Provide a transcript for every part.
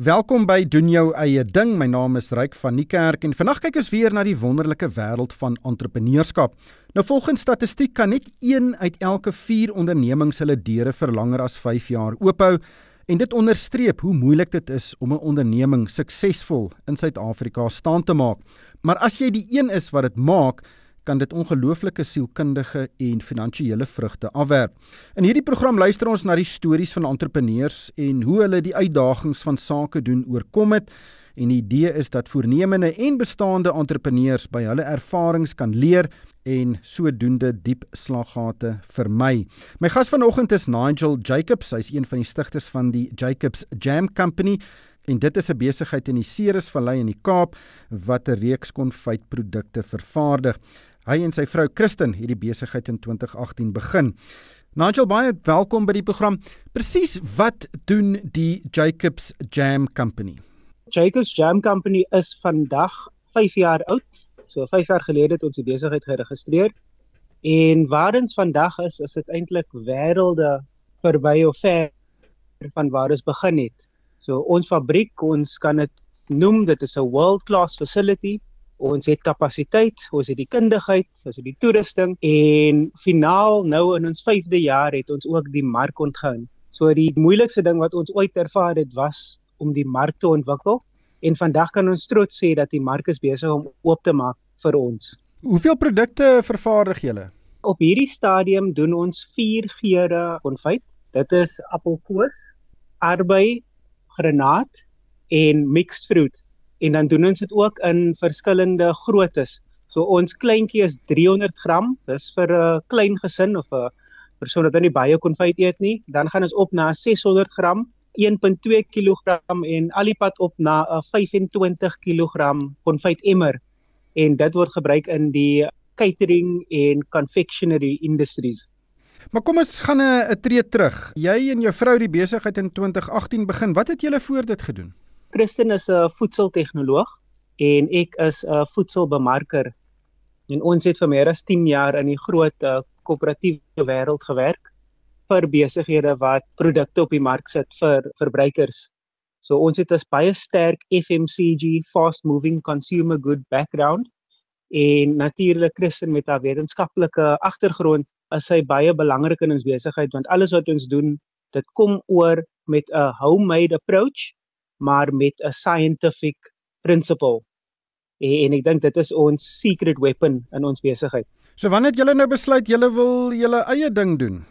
Welkom by doen jou eie ding. My naam is Ryk van Niekerk en vandag kyk ons weer na die wonderlike wêreld van entrepreneurskap. Nou volgens statistiek kan net 1 uit elke 4 ondernemings hulle deure vir langer as 5 jaar oophou en dit onderstreep hoe moeilik dit is om 'n onderneming suksesvol in Suid-Afrika staan te maak. Maar as jy die een is wat dit maak, kan dit ongelooflike sielkundige en finansiële vrugte afwerp. In hierdie program luister ons na die stories van entrepreneurs en hoe hulle die uitdagings van sake doen oorkom het. En die idee is dat voornemende en bestaande entrepreneurs by hulle ervarings kan leer en sodoende diep slaggate vermy. My gas vanoggend is Nigel Jacobs. Hy's een van die stigters van die Jacobs Jam Company en dit is 'n besigheid in die Ceresvallei in die Kaap wat 'n reeks konfytprodukte vervaardig. Hy en sy vrou Kristen het die besigheid in 2018 begin. Nigel baie welkom by die program. Presies wat doen die Jacobs Jam Company? Jacobs Jam Company is vandag 5 jaar oud. So 5 jaar gelede het ons die besigheid geregistreer. En waar ons vandag is, is dit eintlik wêrelde verby of ver van waar ons begin het. So ons fabriek, ons kan dit noem, dit is 'n world-class facility ons het kapasiteit, ons het die kundigheid, ons het die toerusting en finaal nou in ons 5de jaar het ons ook die mark ontgin. So die moeilikste ding wat ons ooit ervaar het was om die mark te ontwikkel en vandag kan ons trots sê dat die mark is besig om oop te maak vir ons. Hoeveel produkte vervaardig julle? Op hierdie stadium doen ons 4 geure konfyt. Dit is appelkoos, arbei, granaat en mixed fruit en dan doen ons dit ook in verskillende groottes. So ons kleintjie is 300 gram, dis vir 'n klein gesin of 'n persoon wat nie baie konfyt eet nie. Dan gaan ons op na 600 gram, 1.2 kg en alipad op na 'n 25 kg konfyt emmer. En dit word gebruik in die catering en confectionery industries. Maar kom ons gaan 'n tree terug. Jy en jou vrou het die besigheid in 2018 begin. Wat het julle voor dit gedoen? Christen is 'n voedseltegnoloog en ek is 'n voedselbemarker. En ons het vir meer as 10 jaar in die groot uh, koöperatiewe wêreld gewerk vir besighede wat produkte op die mark sit vir verbruikers. So ons het 'n baie sterk FMCG fast moving consumer good background en natuurlik Christen met haar wetenskaplike agtergrond is sy baie belangrik in ons besigheid want alles wat ons doen, dit kom oor met 'n homemade approach maar met 'n scientific principle. En, en ek dink dit is ons secret weapon in ons besigheid. So wanneer het julle nou besluit julle wil julle eie ding doen?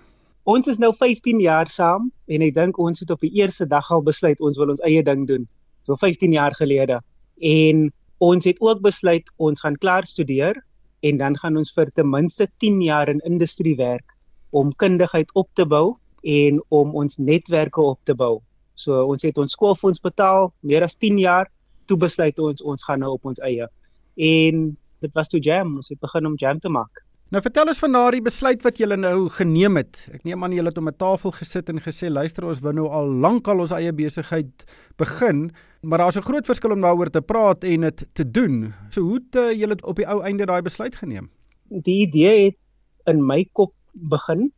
Ons is nou 15 jaar saam en ek dink ons het op die eerste dag al besluit ons wil ons eie ding doen. So 15 jaar gelede. En ons het ook besluit ons gaan klaar studeer en dan gaan ons vir ten minste 10 jaar in industrie werk om kundigheid op te bou en om ons netwerke op te bou. So ons het ons skoolfonds betaal meer as 10 jaar toe besluit ons ons gaan nou op ons eie. En dit was toe jam, ons het begin om jam te maak. Nou vertel ons van daardie besluit wat julle nou geneem het. Ek neem aan julle het om 'n tafel gesit en gesê luister ons wil nou al lank al ons eie besigheid begin, maar daar's 'n groot verskil om daaroor te praat en dit te doen. So hoe het uh, julle op die ou einde daai besluit geneem? Die idee het in my kop begin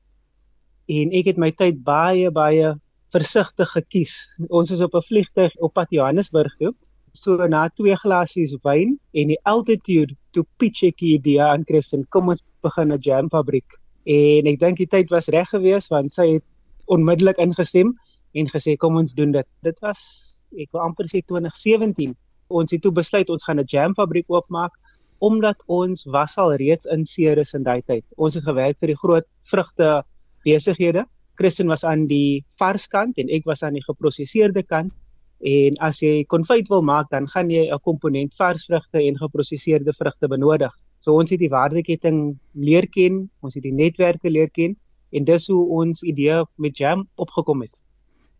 en ek het my tyd baie baie versigtig gekies. Ons is op 'n vliegtuig op pad Johannesburg toe. So na twee glasies wyn en die altitude toe pitch ek die idee aan Christen, kom ons begin 'n jam fabriek. En ek dink die tyd was reg geweest want sy het onmiddellik ingestem en gesê kom ons doen dit. Dit was ek wil amper sê 2017. Ons het toe besluit ons gaan 'n jam fabriek oopmaak omdat ons was al reeds in Ceres in daai tyd. Ons het gewerk vir die groot vrugte besighede Christian was aan die vars kant en ek was aan die geproseserde kant. En as jy konfyt wil maak, dan gaan jy 'n komponent vars vrugte en geproseserde vrugte benodig. So ons het die waardeketting leer ken, ons het die netwerke leer ken en dis hoe ons idee met Jam opgekom het.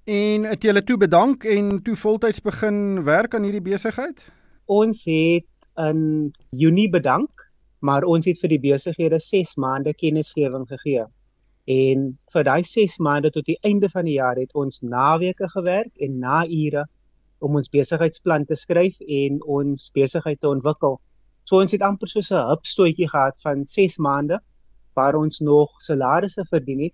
En het julle toe bedank en toe voltyds begin werk aan hierdie besigheid? Ons het in Junie bedank, maar ons het vir die besighede 6 maande kennisgewing gegee. En vir daai 6 maande tot die einde van die jaar het ons naweke gewerk en na ure om ons besigheidsplan te skryf en ons besigheid te ontwikkel. So ons het amper so 'n hupstootjie gehad van 6 maande waar ons nog salarisse verdien het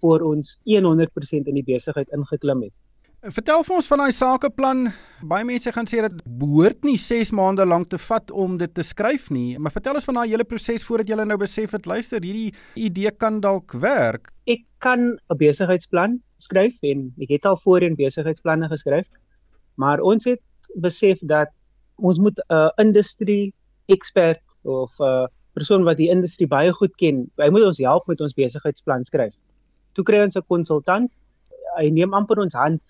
voor ons 100% in die besigheid ingeklim het. Vertel vir ons van daai sakeplan. Baie mense gaan sê dat behoort nie 6 maande lank te vat om dit te skryf nie, maar vertel ons van daai hele proses voordat jy nou besef het luister, hierdie idee kan dalk werk. Ek kan 'n besigheidsplan skryf en ek het al voorheen besigheidsplanne geskryf, maar ons het besef dat ons moet 'n uh, industrie ekspert of 'n uh, persoon wat die industrie baie goed ken, hy moet ons help met ons besigheidsplan skryf. Toe kry ons 'n konsultant. Hy neem amper ons hand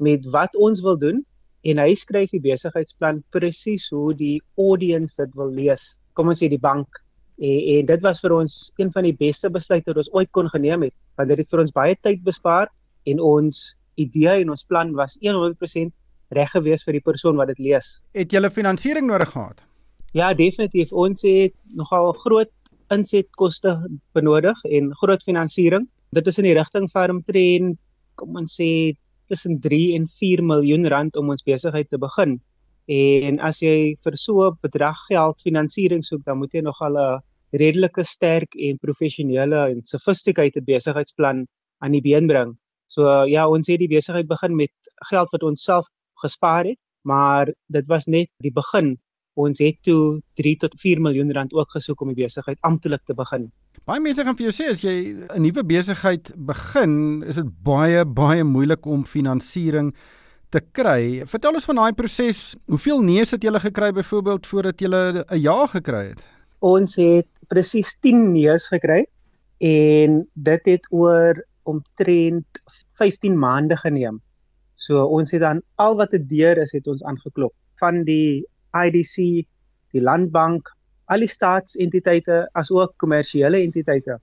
met wat ons wil doen en hy skryf die besigheidsplan presies hoe die audience dit wil lees. Kom ons sê die bank en, en dit was vir ons een van die beste besluite wat ons ooit kon geneem het want dit het vir ons baie tyd bespaar en ons idee en ons plan was 100% reg gewees vir die persoon wat dit lees. Het jy 'n finansiering nodig gehad? Ja, definitief. Ons het nogal groot insetkoste benodig en groot finansiering. Dit is in die rigting van omtrent kom ons sê tussen 3 en 4 miljoen rand om ons besigheid te begin. En as jy vir so 'n bedrag geld finansiering soek, dan moet jy nogal 'n redelike sterk en professionele en sofistikeerde besigheidsplan aan die been bring. So ja, ons het die besigheid begin met geld wat ons self gespaar het, maar dit was net die begin. Ons het toe 3 tot 4 miljoen rand ook gesoek om die besigheid amptelik te begin. Baie mense gaan vir jou sê as jy 'n nuwe besigheid begin, is dit baie baie moeilik om finansiering te kry. Vertel ons van daai proses. Hoeveel nee's het julle gekry byvoorbeeld voordat julle 'n ja gekry het? Ons het presies 10 nee's gekry en dit het oor omtrent 15 maande geneem. So ons het dan al wat 'n deur is het ons aangeklop van die IDC, die Landbank, al die staatsentiteite as ook kommersiële entiteite.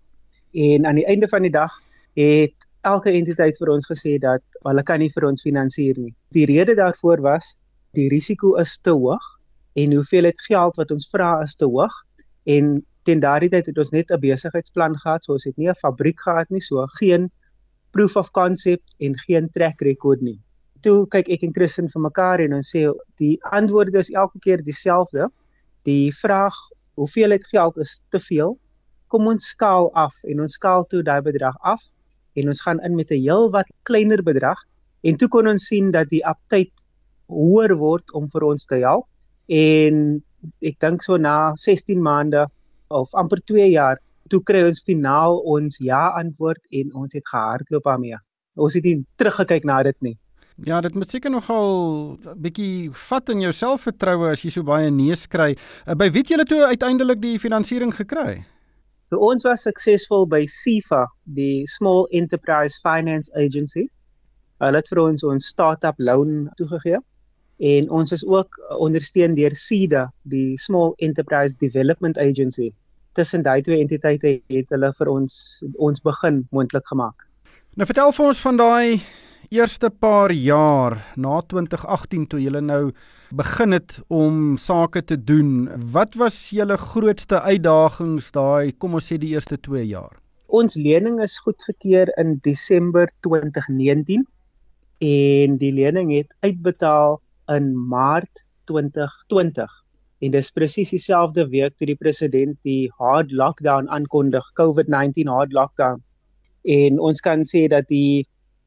En aan die einde van die dag het elke entiteit vir ons gesê dat hulle kan nie vir ons finansier nie. Die rede daarvoor was die risiko is te hoog en hoeveelheid geld wat ons vra is te hoog en teen daardie tyd het ons net 'n besigheidsplan gehad, so ons het nie 'n fabriek gehad nie, so geen proof of concept en geen track record nie. Toe kyk ek en Christen vir mekaar en ons sê die antwoorde is elke keer dieselfde. Die vraag hoeveelheid geld is te veel. Kom ons skaal af en ons skaal toe daai bedrag af en ons gaan in met 'n heel wat kleiner bedrag en toe kon ons sien dat die aptyd hoër word om vir ons te help en ek dink so na 16 maande of amper 2 jaar toe kry ons finaal ons ja antwoord en ons het gehardloop daarmee. Ons het nie teruggekyk na dit nie. Ja, dit moet seker nogal 'n bietjie vat in jou selfvertroue as jy so baie neus kry. Uh, by wie het julle toe uiteindelik die finansiering gekry? So ons was suksesvol by SIFA, die Small Enterprise Finance Agency. Hulle het vir ons ons startup loan toegegee en ons is ook ondersteun deur SEDA, die Small Enterprise Development Agency. Tussen daai twee entiteite het hulle vir ons ons begin moontlik gemaak. Nou vertel vir ons van daai eerste paar jaar na 2018 toe julle nou begin het om sake te doen, wat was julle grootste uitdagings daai, kom ons sê die eerste 2 jaar? Ons lening is goedgekeur in Desember 2019 en die lening het uitbetaal in Maart 2020. En dis presies dieselfde week toe die president die hard lockdown aankondig, COVID-19 hard lockdown. En ons kan sê dat die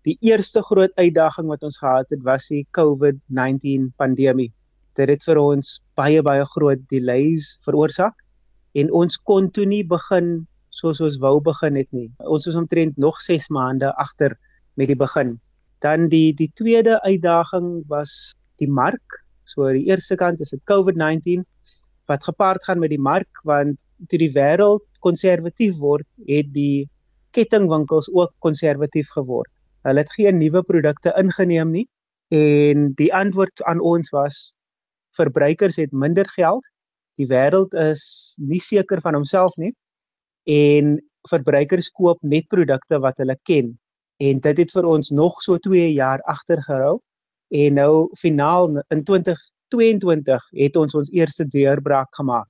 Die eerste groot uitdaging wat ons gehad het was die COVID-19 pandemie. Dit het vir ons baie baie groot delays veroorsaak en ons kon toe nie begin soos ons wou begin het nie. Ons is omtrent nog 6 maande agter met die begin. Dan die die tweede uitdaging was die mark. So die eerste kant is dit COVID-19 wat gepaard gaan met die mark want toe die wêreld konservatief word, het die kettingwinkels ook konservatief geword. Hulle het geen nuwe produkte ingeneem nie en die antwoord aan ons was verbruikers het minder geld. Die wêreld is nie seker van homself nie en verbruikers koop net produkte wat hulle ken. En dit het vir ons nog so 2 jaar agter gehou en nou finaal in 2022 het ons ons eerste deurbraak gemaak.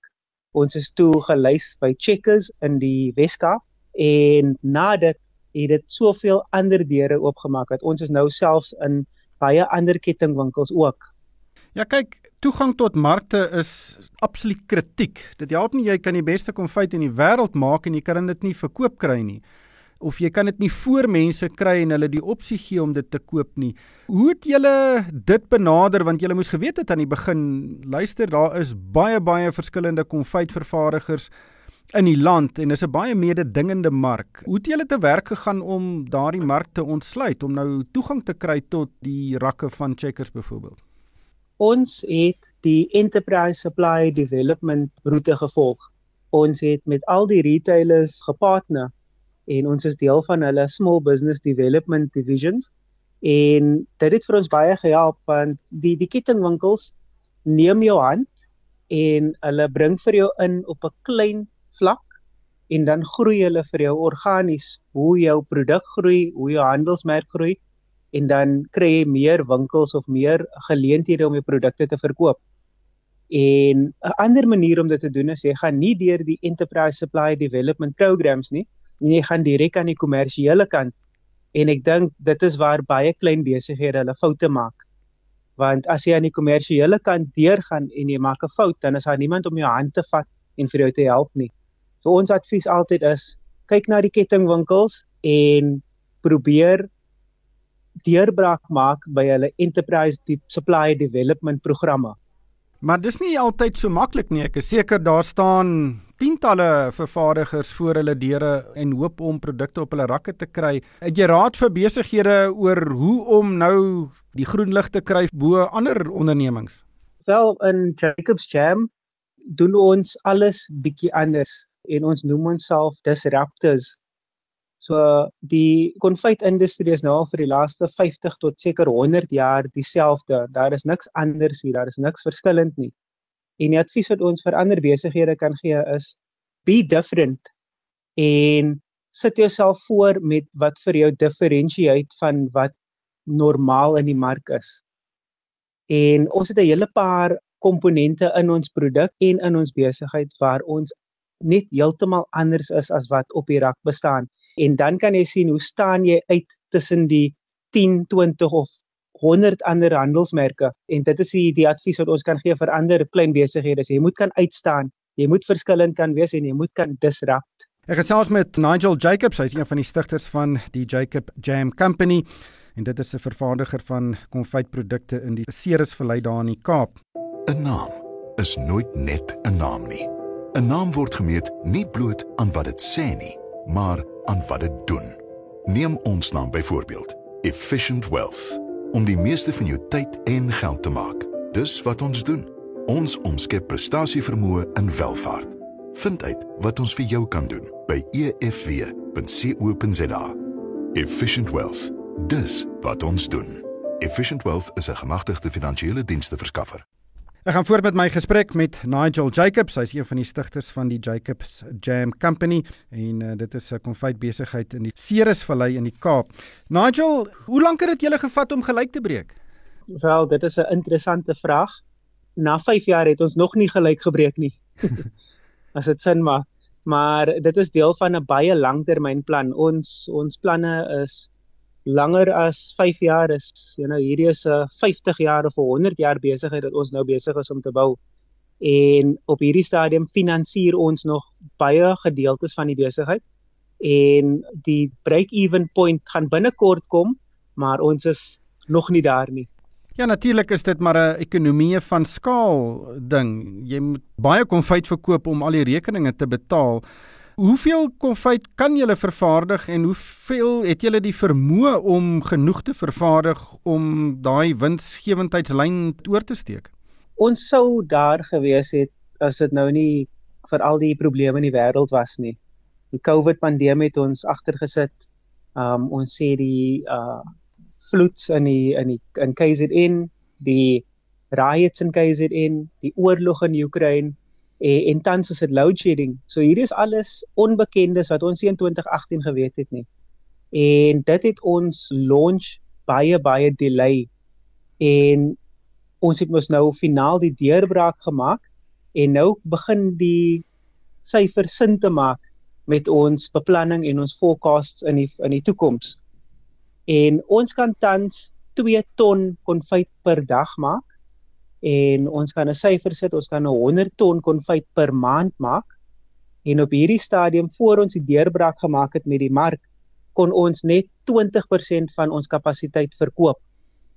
Ons is toe gelys by Checkers in die Weskaap en na dit het dit soveel ander deure oopgemaak dat ons is nou selfs in baie ander kettingwinkels ook. Ja kyk, toegang tot markte is absoluut kritiek. Dit help nie jy kan die beste konfyt in die wêreld maak en jy kan dit nie verkoop kry nie. of jy kan dit nie voor mense kry en hulle die opsie gee om dit te koop nie. Hoe het julle dit benader want julle moes geweet het aan die begin, luister, daar is baie baie verskillende konfytvervaardigers in die land en dis 'n baie mededingende mark. Hoe het julle te werk gegaan om daardie mark te ontsluit om nou toegang te kry tot die rakke van Checkers byvoorbeeld? Ons het die enterprise supply development roete gevolg. Ons het met al die retailers gepartner en ons is deel van hulle small business development divisions en dit het vir ons baie gehelp want die die kettingwinkels neem jou hand en hulle bring vir jou in op 'n klein vlak en dan groei hulle vir jou organies hoe jou produk groei, hoe jou handelsmerk groei en dan kry jy meer winkels of meer geleenthede om jou produkte te verkoop. En 'n ander manier om dit te doen is jy gaan nie deur die enterprise supply development programs nie, nie jy gaan direk aan die kommersiële kant. En ek dink dit is waar baie klein besighede hulle foute maak. Want as jy aan die kommersiële kant deurgaan en jy maak 'n fout, dan is daar niemand om jou hand te vat en vir jou te help nie. So ons advies altyd is kyk na die kettingwinkels en probeer deurbraak maak by hulle enterprise supply development programme. Maar dis nie altyd so maklik nie. Ek is seker daar staan tientalle vervaardigers voor hulle deure en hoop om produkte op hulle rakke te kry. Het jy raad vir besighede oor hoe om nou die groen lig te kry bo ander ondernemings? Wel in Jacobs Jam doen ons alles bietjie anders en ons noem onsself disruptors. So die konfytindustrie is nou vir die laaste 50 tot seker 100 jaar dieselfde. Daar is niks anders hier, daar is niks verskillend nie. En die advies wat ons vir ander besighede kan gee is be different en sit jouself voor met wat vir jou differentiate van wat normaal in die mark is. En ons het 'n hele paar komponente in ons produk en in ons besigheid waar ons net heeltemal anders is as wat op die rak bestaan en dan kan jy sien hoe staan jy uit tussen die 10, 20 of 100 ander handelsmerke en dit is die, die advies wat ons kan gee vir ander klein besighede. Jy moet kan uitstaan, jy moet verskillend kan wees en jy moet kan disrupt. Ek gesels met Nigel Jacobs, hy's een van die stigters van die Jacob Jam Company en dit is 'n vervaardiger van konfytprodukte in die Ceresvallei daar in die Kaap. 'n Naam is nooit net 'n naam nie. 'n Naam word gemeet nie bloot aan wat dit sê nie, maar aan wat dit doen. Neem ons naam byvoorbeeld, Efficient Wealth, om die meeste van jou tyd en geld te maak. Dis wat ons doen. Ons omskep prestasievermoë in welvaart. Vind uit wat ons vir jou kan doen by efw.co.za. Efficient Wealth. Dis wat ons doen. Efficient Wealth is 'n gemagtigde finansiële diensste verskaffer. Ek gaan voort met my gesprek met Nigel Jacobs. Hy's een van die stigters van die Jacobs Jam Company en uh, dit is 'n konfytbesigheid in die Ceresvallei in die Kaap. Nigel, hoe lank het dit julle gevat om gelyk te breek? Wel, dit is 'n interessante vraag. Na 5 jaar het ons nog nie gelyk gebreek nie. As dit sin maak. Maar dit is deel van 'n baie langtermynplan. Ons ons planne is langer as 5 jaar is. You know, hierdie is 'n 50 jaar of 100 jaar besigheid wat ons nou besig is om te bou. En op hierdie stadium finansier ons nog baie gedeeltes van die besigheid en die break-even point gaan binnekort kom, maar ons is nog nie daar nie. Ja natuurlik is dit maar 'n ekonomie van skaal ding. Jy moet baie konfyt verkoop om al die rekeninge te betaal. Hoeveel konfyt kan julle vervaardig en hoeveel het julle die vermoë om genoeg te vervaardig om daai winsgewendheidslyn oor te steek? Ons sou daar gewees het as dit nou nie vir al die probleme in die wêreld was nie. Die COVID pandemie het ons agtergesit. Um ons sê die uh vloeds in die in die in KZN, die riots in KZN, die oorlog in Oekraïne en, en tans is dit load shedding. So hier is alles onbekendes wat ons in 2018 geweet het nie. En dit het ons launch baie baie delay. En ons het mos nou finaal die deurbraak gemaak en nou begin die syfers sin te maak met ons beplanning en ons forecasts in die in die toekoms. En ons kan tans 2 ton konfyt per dag maak en ons kan 'n syfer sit, ons kan 'n 100 ton konfyt per maand maak. En op hierdie stadium voor ons die deurbraak gemaak het met die mark, kon ons net 20% van ons kapasiteit verkoop.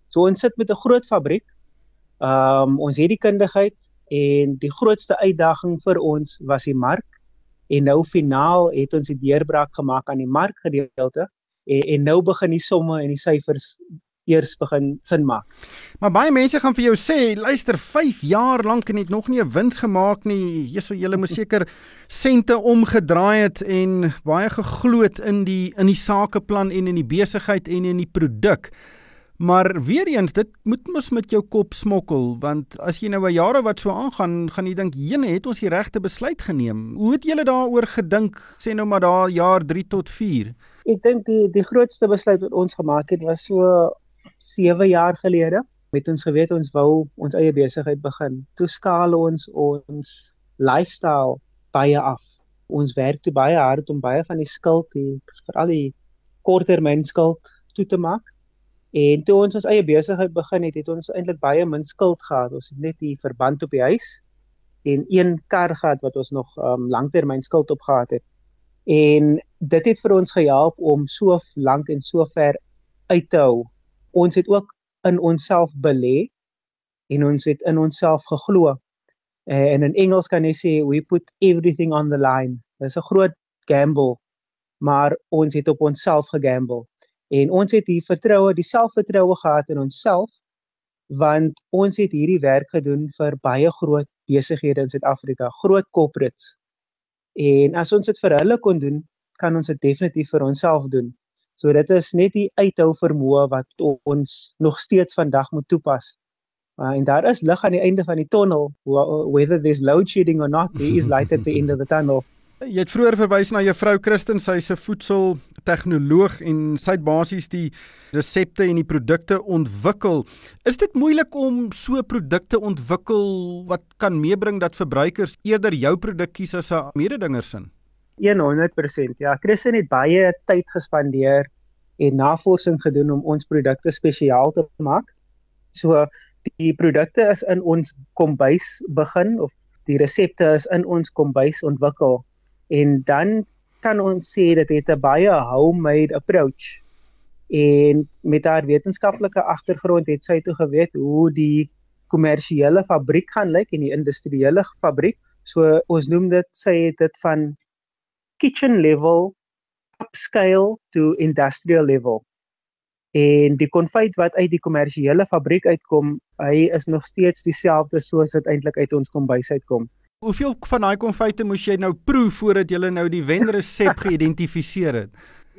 So ons sit met 'n groot fabriek. Um ons het die kundigheid en die grootste uitdaging vir ons was die mark en nou finaal het ons die deurbraak gemaak aan die markgedeelte en, en nou begin die somme en die syfers eers begin sin maak. Maar baie mense gaan vir jou sê, luister, 5 jaar lank en het nog nie 'n wins gemaak nie. Jesus, julle moet seker sente omgedraai het en baie gegloot in die in die sakeplan en in die besigheid en in die produk. Maar weer eens, dit moet mos met jou kop smokkel want as jy nou 'n jare wat so aangaan, gaan jy dink, "Jene, het ons die regte besluit geneem?" Hoe het julle daaroor gedink? Sê nou maar daar jaar 3 tot 4. Ek dink die die grootste besluit wat ons gemaak het was so 7 jaar gelede het ons geweet ons wou ons eie besigheid begin. Toe skaal ons ons lifestyle baie af. Ons werk te baie hard om baie van die skuld, veral die korttermynskuld toe te maak. En toe ons ons eie besigheid begin het, het ons eintlik baie min skuld gehad. Ons het net die verband op die huis en een kar gehad wat ons nog um, langtermynskuld op gehad het. En dit het vir ons gehelp om so lank en so ver uit te hou ons het ook in onsself belê en ons het in onsself geglo. Uh, en in Engels kan jy sê we put everything on the line. Dis 'n groot gamble, maar ons het op onsself gegamble. En ons het hier vertroue, die selfvertroue gehad in onsself want ons het hierdie werk gedoen vir baie groot besighede in Suid-Afrika, groot corporates. En as ons dit vir hulle kon doen, kan ons dit definitief vir onsself doen. So dit is net die uithou vermoë wat ons nog steeds vandag moet toepas. Uh, en daar is lig aan die einde van die tonnel, whether there's load shedding or not, there is light at the end of the tunnel. Jy het vroeër verwys na juffrou Christen, sy is 'n voedseltegnoloog en sy het basies die resepte en die produkte ontwikkel. Is dit moeilik om so produkte ontwikkel wat kan meebring dat verbruikers eerder jou produk kies as 'n mededinger sin? 100%. Ja, Christen het baie tyd gespandeer en navorsing gedoen om ons produkte spesiaal te maak. So die produkte is in ons kombuis begin of die resepte is in ons kombuis ontwikkel en dan kan ons sê dit het 'n baie homemade approach. En met haar wetenskaplike agtergrond het sy toe geweet hoe die kommersiële fabriek gaan lyk en die industriële fabriek. So ons noem dit sy het dit van kitchen level upscale to industrial level. En die konfyt wat uit die kommersiële fabriek uitkom, hy is nog steeds dieselfde soos dit eintlik uit ons kombuis uitkom. Hoeveel van daai konfyte moes jy nou proe voordat jy nou die wenresep geïdentifiseer het?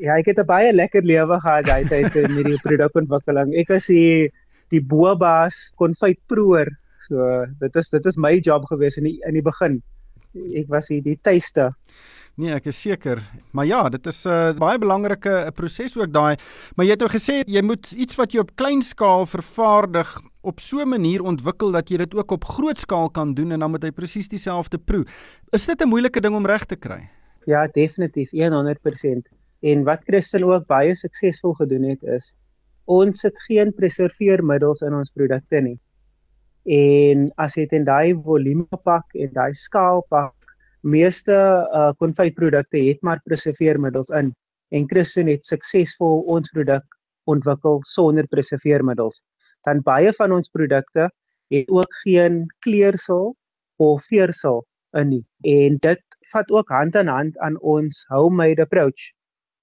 Ja, ek het 'n baie lekker lewe gehad daai tyd met die produkontwikkeling. Ek was die die boabaas konfytproeër. So dit is dit is my job gewees in die in die begin. Ek was hier die tuiste. Nee, ek is seker. Maar ja, dit is 'n uh, baie belangrike uh, proses ook daai. Maar jy het nou gesê jy moet iets wat jy op klein skaal vervaardig op so 'n manier ontwikkel dat jy dit ook op groot skaal kan doen en dan moet hy presies dieselfde proe. Is dit 'n moeilike ding om reg te kry? Ja, definitief 100%. En wat Christen ook baie suksesvol gedoen het is ons sit geen preserveermiddels in ons produkte nie. En as jy dit in daai volume pak en daai skaal pak meeste uh, konfytprodukte het maar preserveermiddels in en Christen het suksesvol ons produk ontwikkel sonder preserveermiddels. Dan baie van ons produkte het ook geen kleursel of veersel in nie. En dit vat ook hand aan hand aan ons homemade approach.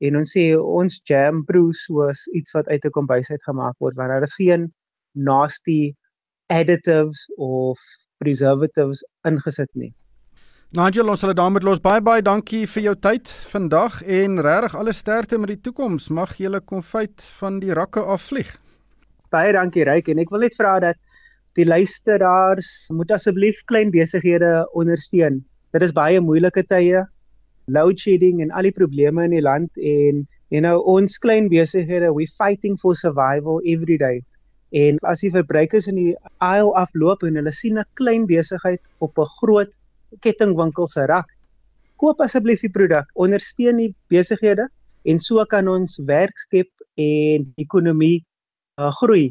En ons sê ons jam brew soos iets wat uit 'n kombuis uit gemaak word waar daar is geen nasty additives of preservatives ingesit nie. Nigel, ons sal dit daarmee los. Baie baie dankie vir jou tyd vandag en regtig alle sterkte met die toekoms. Mag julle konfyt van die rakke afvlieg. Baie dankie Ryk en ek wil net vra dat die luisteraars moet asseblief klein besighede ondersteun. Dit is baie moeilike tye, load shedding en al die probleme in die land en you know ons klein besighede we fighting for survival every day. En as jy verbruikers in die aisle afloop en hulle sien 'n klein besigheid op 'n groot kettingwinkel se rak. Koop asseblief die produk, ondersteun die besighede en so kan ons werk skep en die ekonomie uh, groei.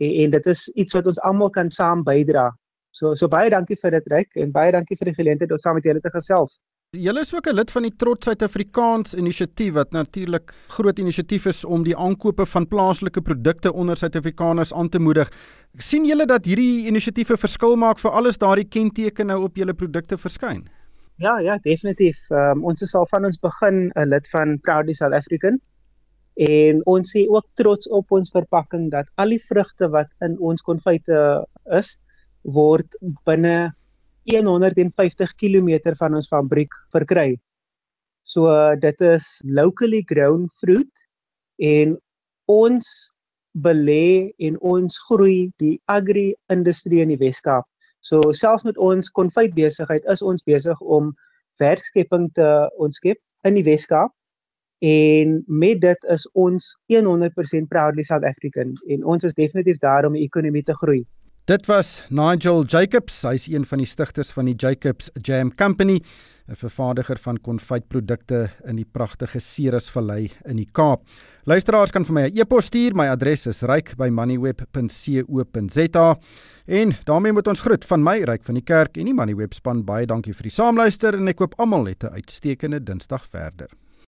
En, en dit is iets wat ons almal kan saam bydra. So so baie dankie vir dit Ryk en baie dankie vir die geleentheid om saam met julle te gesels. Julle is ook 'n lid van die Trots Suid-Afrikaans inisiatief wat natuurlik groot inisiatief is om die aankope van plaaslike produkte onder Suid-Afrikaners aan te moedig. sien julle dat hierdie inisiatiewe verskil maak vir alles daardie kenteke nou op julle produkte verskyn? Ja, ja, definitief. Um, ons is al van ons begin 'n lid van Proudly South African en ons sê ook trots op ons verpakking dat al die vrugte wat in ons konfyte is word binne 150 km van ons fabriek verkry. So dit is locally grown fruit en ons belê en ons groei die agri-industrie in die Weskaap. So selfs met ons konfytbesigheid is ons besig om werkskepping te ontskep in die Weskaap en met dit is ons 100% proudly South African en ons is definitief daar om die ekonomie te groei. Dit was Nigel Jacobs, hy's een van die stigters van die Jacobs Jam Company, 'n vervaardiger van konfytprodukte in die pragtige Ceresvallei in die Kaap. Luisteraars kan vir my 'n e-pos stuur, my adres is ryk@moneyweb.co.za. En daarmee moet ons groet van my Ryk van die Kerk en die Moneyweb span baie dankie vir die saamluister en ek koop almal net 'n uitstekende Dinsdag verder.